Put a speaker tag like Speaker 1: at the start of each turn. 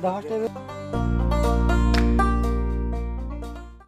Speaker 1: दहा